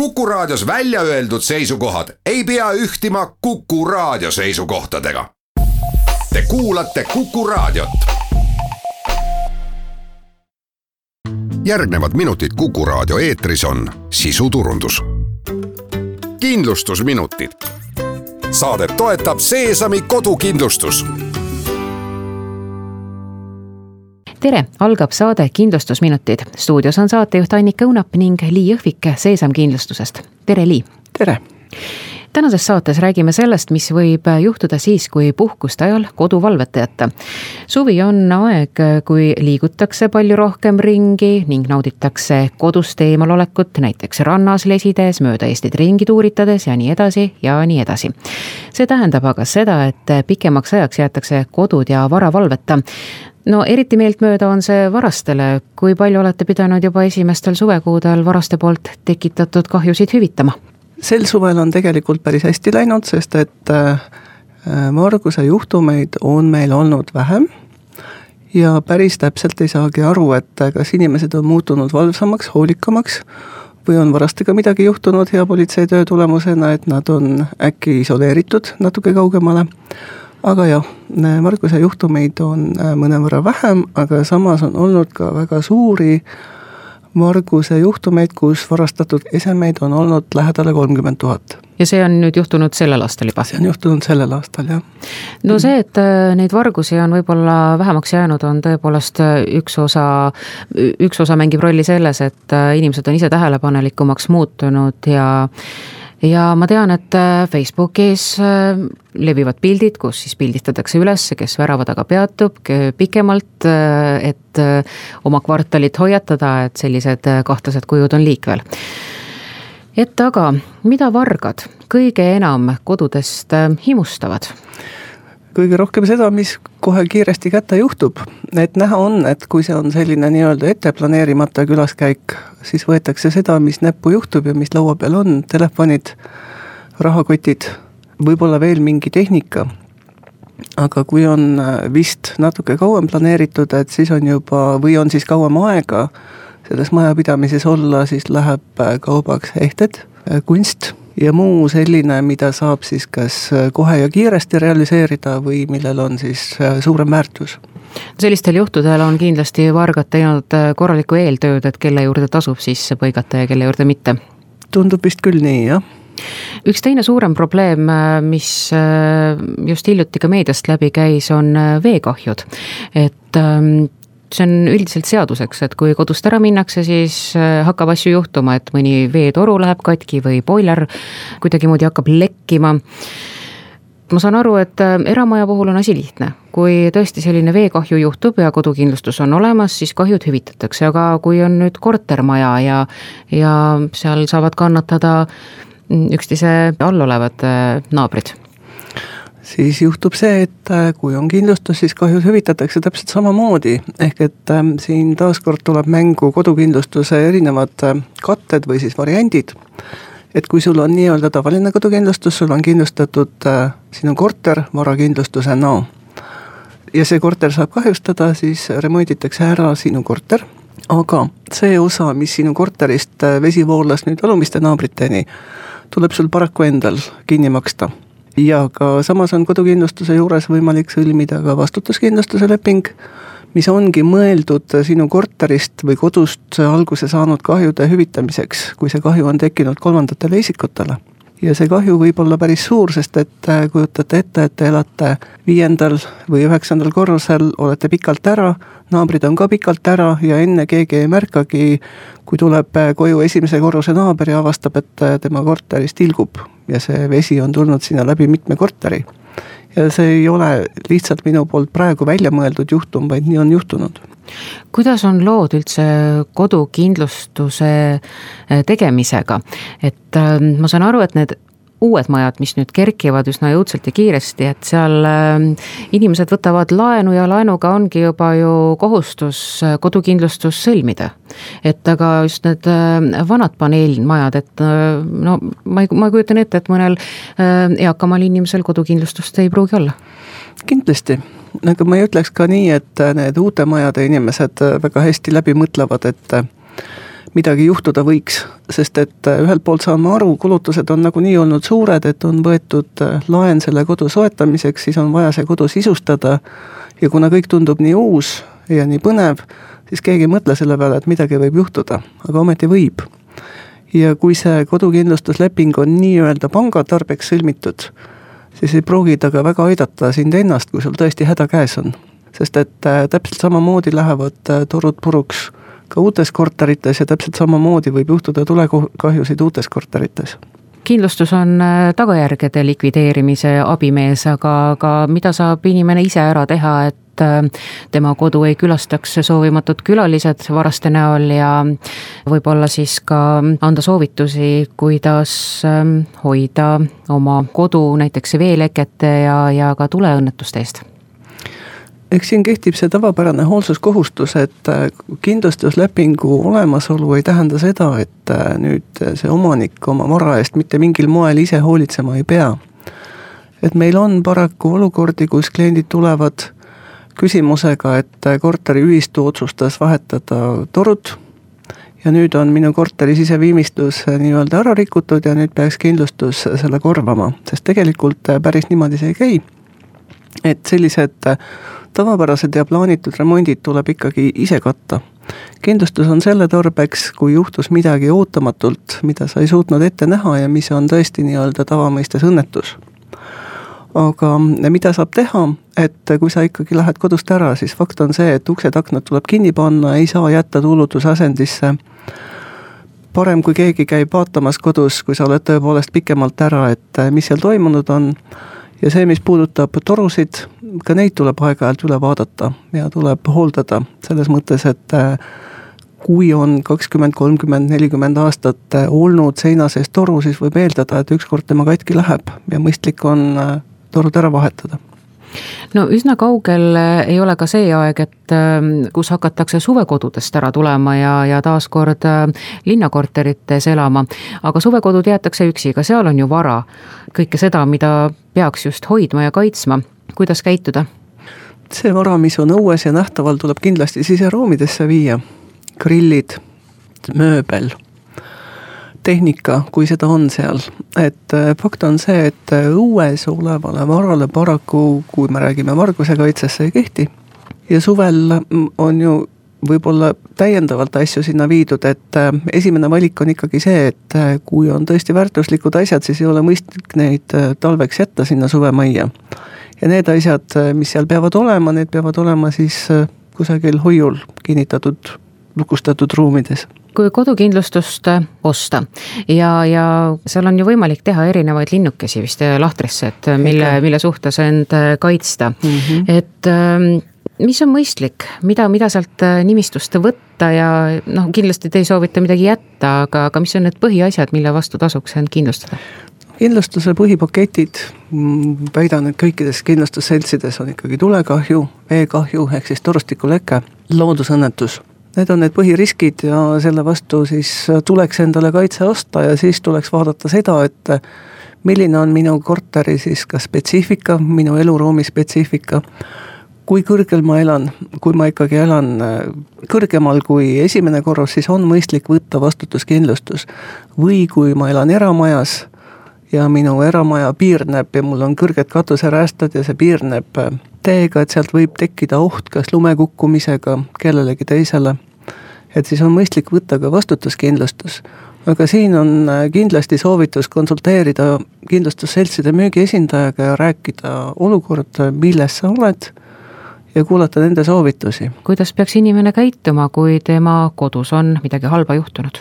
Kuku Raadios välja öeldud seisukohad ei pea ühtima Kuku Raadio seisukohtadega. Te kuulate Kuku Raadiot. järgnevad minutid Kuku Raadio eetris on sisuturundus. kindlustusminutid. saadet toetab Seesami kodukindlustus tere, algab saade Kindlustusminutid. stuudios on saatejuht Annika Õunap ning Lii Jõhvik Seesam kindlustusest. tere, Lii. tere tänases saates räägime sellest, mis võib juhtuda siis, kui puhkuste ajal kodu valveta jätta. suvi on aeg, kui liigutakse palju rohkem ringi ning nauditakse kodust eemalolekut, näiteks rannas lesides, mööda Eestit ringi tuuritades ja nii edasi ja nii edasi. see tähendab aga seda, et pikemaks ajaks jäetakse kodud ja vara valveta no eriti meeltmööda on see varastele, kui palju olete pidanud juba esimestel suvekuudel varaste poolt tekitatud kahjusid hüvitama? Sel suvel on tegelikult päris hästi läinud, sest et varguse äh, juhtumeid on meil olnud vähem. Ja päris täpselt ei saagi aru, et kas inimesed on muutunud valvsamaks, hoolikamaks või on varastega midagi juhtunud hea politseitöö tulemusena, et nad on äkki isoleeritud natuke kaugemale. Aga jah, varguse juhtumeid on äh, mõnevõrra vähem, aga samas on olnud ka väga suuri varguse juhtumeid, kus varastatud esemeid on olnud lähedale kolmkümmend tuhat. ja see on nüüd juhtunud sellel aastal juba? see on juhtunud sellel aastal, jah. no see, et äh, neid vargusi on võib-olla vähemaks jäänud, on tõepoolest äh, üks osa, üks osa mängib rolli selles, et inimesed on ise tähelepanelikumaks muutunud ja ja ma tean, et äh, Facebookis äh, levivad pildid, kus siis pildistatakse üles, kes värava taga peatub pikemalt, äh, et oma kvartalit hoiatada, et sellised kahtlased kujud on liikvel. et aga mida vargad kõige enam kodudest himustavad? Kõige rohkem seda, mis kohe kiiresti kätte juhtub. et näha on, et kui see on selline nii-öelda ette planeerimata külaskäik, siis võetakse seda, mis näppu juhtub ja mis laua peal on, telefonid, rahakotid, võib-olla veel mingi tehnika. aga kui on äh, vist natuke kauem planeeritud, et siis on juba, või on siis kauem aega selles majapidamises olla, siis läheb äh, kaubaks ehted, äh, kunst ja muu selline, mida saab siis kas äh, kohe ja kiiresti realiseerida või millel on siis äh, suurem väärtus sellistel juhtudel on kindlasti vargad teinud äh, korralikku eeltööd, et kelle juurde tasub sisse põigata ja kelle juurde mitte. tundub vist küll nii, jah üks teine suurem probleem, mis just hiljuti ka meediast läbi käis, on veekahjud. et ähm, see on üldiselt seaduseks, et kui kodust ära minnakse, siis äh, hakkab asju juhtuma, et mõni veetoru läheb katki või boiler kuidagimoodi hakkab lekkima. Ma saan aru, et äh, eramaja puhul on asi lihtne, kui tõesti selline veekahju juhtub ja kodukindlustus on olemas, siis kahjud hüvitatakse, aga kui on nüüd kortermaja ja, ja seal saavad kannatada üksteise all olevad äh, naabrid siis juhtub see, et äh, kui on kindlustus, siis kahjud hüvitatakse täpselt samamoodi, ehk et äh, siin taaskord tuleb mängu kodukindlustuse erinevad äh, katted või siis variandid. et kui sul on nii-öelda tavaline kodukindlustus, sul on kindlustatud äh, sinu korter varakindlustusena no. ja see korter saab kahjustada, siis remonditakse ära sinu korter, aga see osa, mis sinu korterist äh, vesi voolas nüüd alumiste naabriteni, tuleb sul paraku endal kinni maksta ja ka samas on kodukindlustuse juures võimalik sõlmida ka vastutuskindlustuse leping, mis ongi mõeldud sinu korterist või kodust alguse saanud kahjude hüvitamiseks, kui see kahju on tekkinud kolmandatele isikutele. Ja see kahju võib olla päris suur, sest et äh, kujutate ette, et te elate viiendal või üheksandal korrusel, olete pikalt ära, naabrid on ka pikalt ära ja enne keegi ei märkagi, kui tuleb äh, koju esimese korruse naaber ja avastab, et äh, tema korteris tilgub ja see vesi on tulnud sinna läbi mitme korteri. ja see ei ole lihtsalt minu poolt praegu välja mõeldud juhtum, vaid nii on juhtunud kuidas on lood üldse kodukindlustuse tegemisega, et äh, ma saan aru, et need uued majad, mis nüüd kerkivad üsna jõudsalt ja kiiresti, et seal äh, inimesed võtavad laenu ja laenuga ongi juba ju kohustus kodukindlustus sõlmida. et aga just need vanad paneelmajad, et no ma ei, ma kujutan ette, et mõnel eakamal inimesel kodukindlustust ei pruugi olla. kindlasti aga ma ei ütleks ka nii, et need uute majade inimesed väga hästi läbi mõtlevad, et midagi juhtuda võiks, sest et äh, ühelt poolt saan ma aru, kulutused on nagunii olnud suured, et on võetud äh, laen selle kodu soetamiseks, siis on vaja see kodu sisustada ja kuna kõik tundub nii uus ja nii põnev, siis keegi ei mõtle selle peale, et midagi võib juhtuda, aga ometi võib. ja kui see kodukindlustusleping on nii-öelda panga tarbeks sõlmitud, siis ei pruugi ta ka väga aidata sind ennast, kui sul tõesti häda käes on. sest et äh, täpselt samamoodi lähevad torud puruks ka uutes korterites ja täpselt samamoodi võib juhtuda tulekahjusid uutes korterites. kindlustus on äh, tagajärgede likvideerimise abimees, aga, aga mida saab inimene ise ära teha, et äh, tema kodu ei külastaks soovimatud külalised varaste näol ja võib-olla siis ka anda soovitusi, kuidas ähm, hoida oma kodu näiteks veelekete ja, ja ka tuleõnnetuste eest eks siin kehtib see tavapärane hoolsuskohustus, et äh, kindlustuslepingu olemasolu ei tähenda seda, et äh, nüüd see omanik oma vara eest mitte mingil moel ise hoolitsema ei pea. et meil on paraku olukordi, kus kliendid tulevad küsimusega, et äh, korteriühistu otsustas vahetada torud ja nüüd on minu korteri siseviimistlus nii-öelda ära rikutud ja nüüd peaks kindlustus selle korvama, sest tegelikult päris niimoodi see ei käi. et sellised tavapärased ja plaanitud remondid tuleb ikkagi ise katta. kindlustus on selle tarbeks, kui juhtus midagi ootamatult, mida sa ei suutnud ette näha ja mis on tõesti nii-öelda tavamõistes õnnetus. aga mida saab teha, et kui sa ikkagi lähed kodust ära, siis fakt on see, et uksed-aknad tuleb kinni panna, ei saa jätta tuulutusasendisse parem, kui keegi käib vaatamas kodus, kui sa oled tõepoolest pikemalt ära, et mis seal toimunud on ja see, mis puudutab torusid, ka neid tuleb aeg-ajalt üle vaadata ja tuleb hooldada, selles mõttes, et äh, kui on kakskümmend, kolmkümmend, nelikümmend aastat äh, olnud seina sees toru, siis võib eeldada, et ükskord tema katki läheb ja mõistlik on äh, torud ära vahetada no üsna kaugel ei ole ka see aeg, et ähm, kus hakatakse suvekodudest ära tulema ja, ja taaskord äh, linnakorterites elama. aga suvekodud jäetakse üksi, ka seal on ju vara. kõike seda, mida peaks just hoidma ja kaitsma, kuidas käituda? see vara, mis on õues ja nähtaval, tuleb kindlasti siseruumidesse viia. grillid, mööbel tehnika, kui seda on seal. et äh, fakt on see, et äh, õues olevale varale paraku, kui me räägime varguse kaitsest, see ei kehti. ja suvel on ju võib-olla täiendavalt asju sinna viidud, et äh, esimene valik on ikkagi see, et kui on tõesti väärtuslikud asjad, siis ei ole mõistlik neid talveks jätta sinna suvemajja. ja need asjad, mis seal peavad olema, need peavad olema siis kusagil hoiul kinnitatud, lukustatud ruumides kui kodukindlustust äh, osta. Ja, ja seal on ju võimalik teha erinevaid linnukesi vist äh, lahtrisse, et äh, mille, mille suhtes end kaitsta. Mm, -hmm. et ähm, mis on mõistlik, mida, mida sealt nimistust võtta ja noh, kindlasti te ei soovita midagi jätta, aga, aga mis on need põhiasjad, mille vastu tasuks end kindlustada? kindlustuse põhipaketid, mm, väidan, et kõikides kindlustusseltsides on ikkagi tulekahju, veekahju ehk siis torustikuleke, loodusõnnetus Need on need põhiriskid ja selle vastu siis tuleks endale kaitse osta ja siis tuleks vaadata seda, et milline on minu korteri siis ka spetsiifika, minu eluruumi spetsiifika, kui kõrgel ma elan, kui ma ikkagi elan äh, kõrgemal kui esimene korrus, siis on mõistlik võtta vastutuskindlustus. või kui ma elan eramajas ja minu eramaja piirneb ja mul on kõrged katuseräästad ja see piirneb äh, teega, et sealt võib tekkida oht kas lumekukkumisega kellelegi teisele et siis on mõistlik võtta ka vastutuskindlustus. aga siin on äh, kindlasti soovitus konsulteerida kindlustusseltside müügiesindajaga ja rääkida olukorda, milles sa oled ja kuulata nende soovitusi. kuidas peaks inimene käituma, kui tema kodus on midagi halba juhtunud?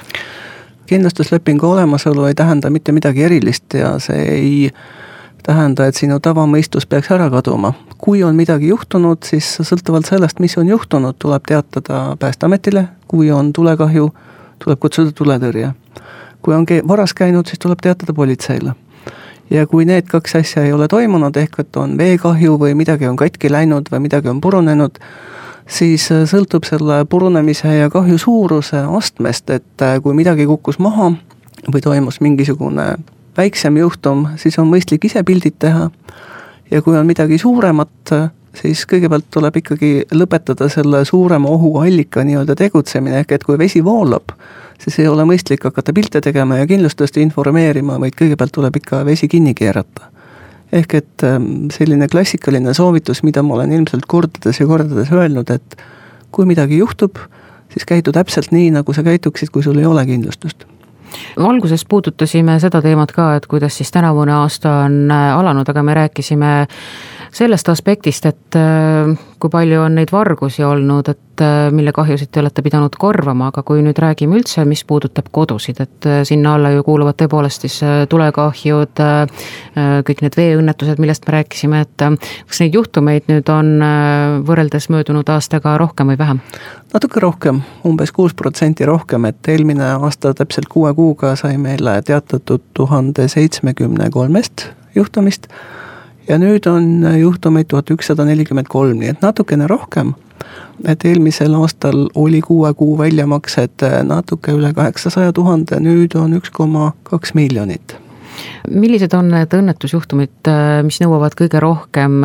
kindlustuslepingu olemasolu ei tähenda mitte midagi erilist ja see ei tähenda, et sinu tavamõistus peaks ära kaduma. Kui on midagi juhtunud, siis sõltuvalt sellest, mis on juhtunud, tuleb teatada Päästeametile, kui on tulekahju, tuleb kutsuda tuletõrje. kui on varas käinud, siis tuleb teatada politseile. ja kui need kaks asja ei ole toimunud, ehk et on veekahju või midagi on katki läinud või midagi on purunenud, siis sõltub selle purunemise ja kahju suuruse astmest, et kui midagi kukkus maha või toimus mingisugune väiksem juhtum, siis on mõistlik ise pildid teha. Ja kui on midagi suuremat, siis kõigepealt tuleb ikkagi lõpetada selle suurema ohuallika nii-öelda tegutsemine, ehk et kui vesi voolab, siis ei ole mõistlik hakata pilte tegema ja kindlustust informeerima, vaid kõigepealt tuleb ikka vesi kinni keerata. ehk et ähm, selline klassikaline soovitus, mida ma olen ilmselt kordades ja kordades öelnud, et kui midagi juhtub, siis käitu täpselt nii, nagu sa käituksid, kui sul ei ole kindlustust alguses puudutasime seda teemat ka, et kuidas siis tänavune aasta on äh, alanud, aga me rääkisime sellest aspektist, et äh, kui palju on neid vargusi olnud, et äh, mille kahjusid te olete pidanud korvama, aga kui nüüd räägime üldse, mis puudutab kodusid, et äh, sinna alla ju kuuluvad tõepoolest siis tulekahjud, kõik need veeõnnetused, millest me rääkisime, et kas neid juhtumeid nüüd on võrreldes möödunud aastaga rohkem või vähem? natuke rohkem umbes, umbes kuus protsenti rohkem, et eelmine aasta täpselt kuue kuuga sai meile teatatud tuhande seitsmekümne kolmest juhtumist ja nüüd on juhtumeid tuhat ükssada nelikümmend kolm, nii et natukene rohkem. et eelmisel aastal oli kuue kuu väljamaksed natuke üle kaheksasaja tuhande, nüüd on üks koma kaks miljonit millised on need õnnetusjuhtumid, mis nõuavad kõige rohkem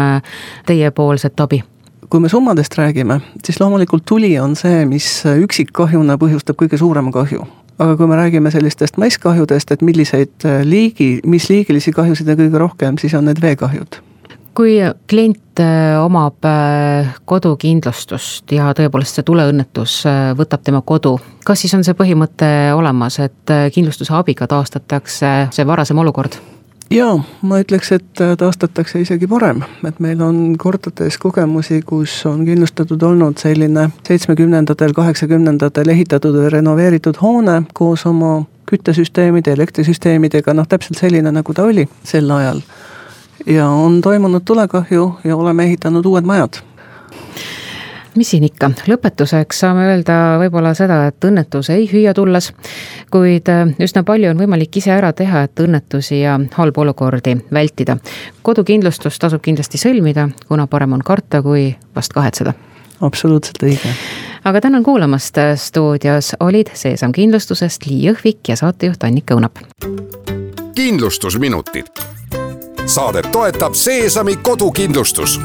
teiepoolset abi? kui me summadest räägime, siis loomulikult tuli on see, mis üksikkahjuna põhjustab kõige suurema kahju aga kui me räägime sellistest masskahjudest, et milliseid äh, liigi, mis liigilisi kahjusid on kõige rohkem, siis on need veekahjud kui klient äh, omab äh, kodukindlustust ja tõepoolest see tuleõnnetus võtab tema kodu, kas siis on see põhimõte olemas, et kindlustuse abiga taastatakse see varasem olukord? Jaa, ma ütleks, et äh, taastatakse isegi parem, et meil on kordades kogemusi, kus on kindlustatud olnud selline seitsmekümnendatel, kaheksakümnendatel ehitatud või renoveeritud hoone koos oma küttesüsteemide, elektrisüsteemidega, noh täpselt selline, nagu ta oli sel ajal. ja on toimunud tulekahju ja oleme ehitanud uued majad mis siin ikka, lõpetuseks saame öelda võib-olla seda, et õnnetus ei hüüa tulles, kuid äh, üsna palju on võimalik ise ära teha, et õnnetusi ja halbu olukordi vältida. kodukindlustus tasub kindlasti sõlmida, kuna parem on karta, kui vast kahetseda. absoluutselt õige. aga tänan kuulamast, stuudios olid Seesam kindlustusest Lii Jõhvik ja saatejuht Annika Õunap. kindlustusminutid. saadet toetab Seesami kodukindlustus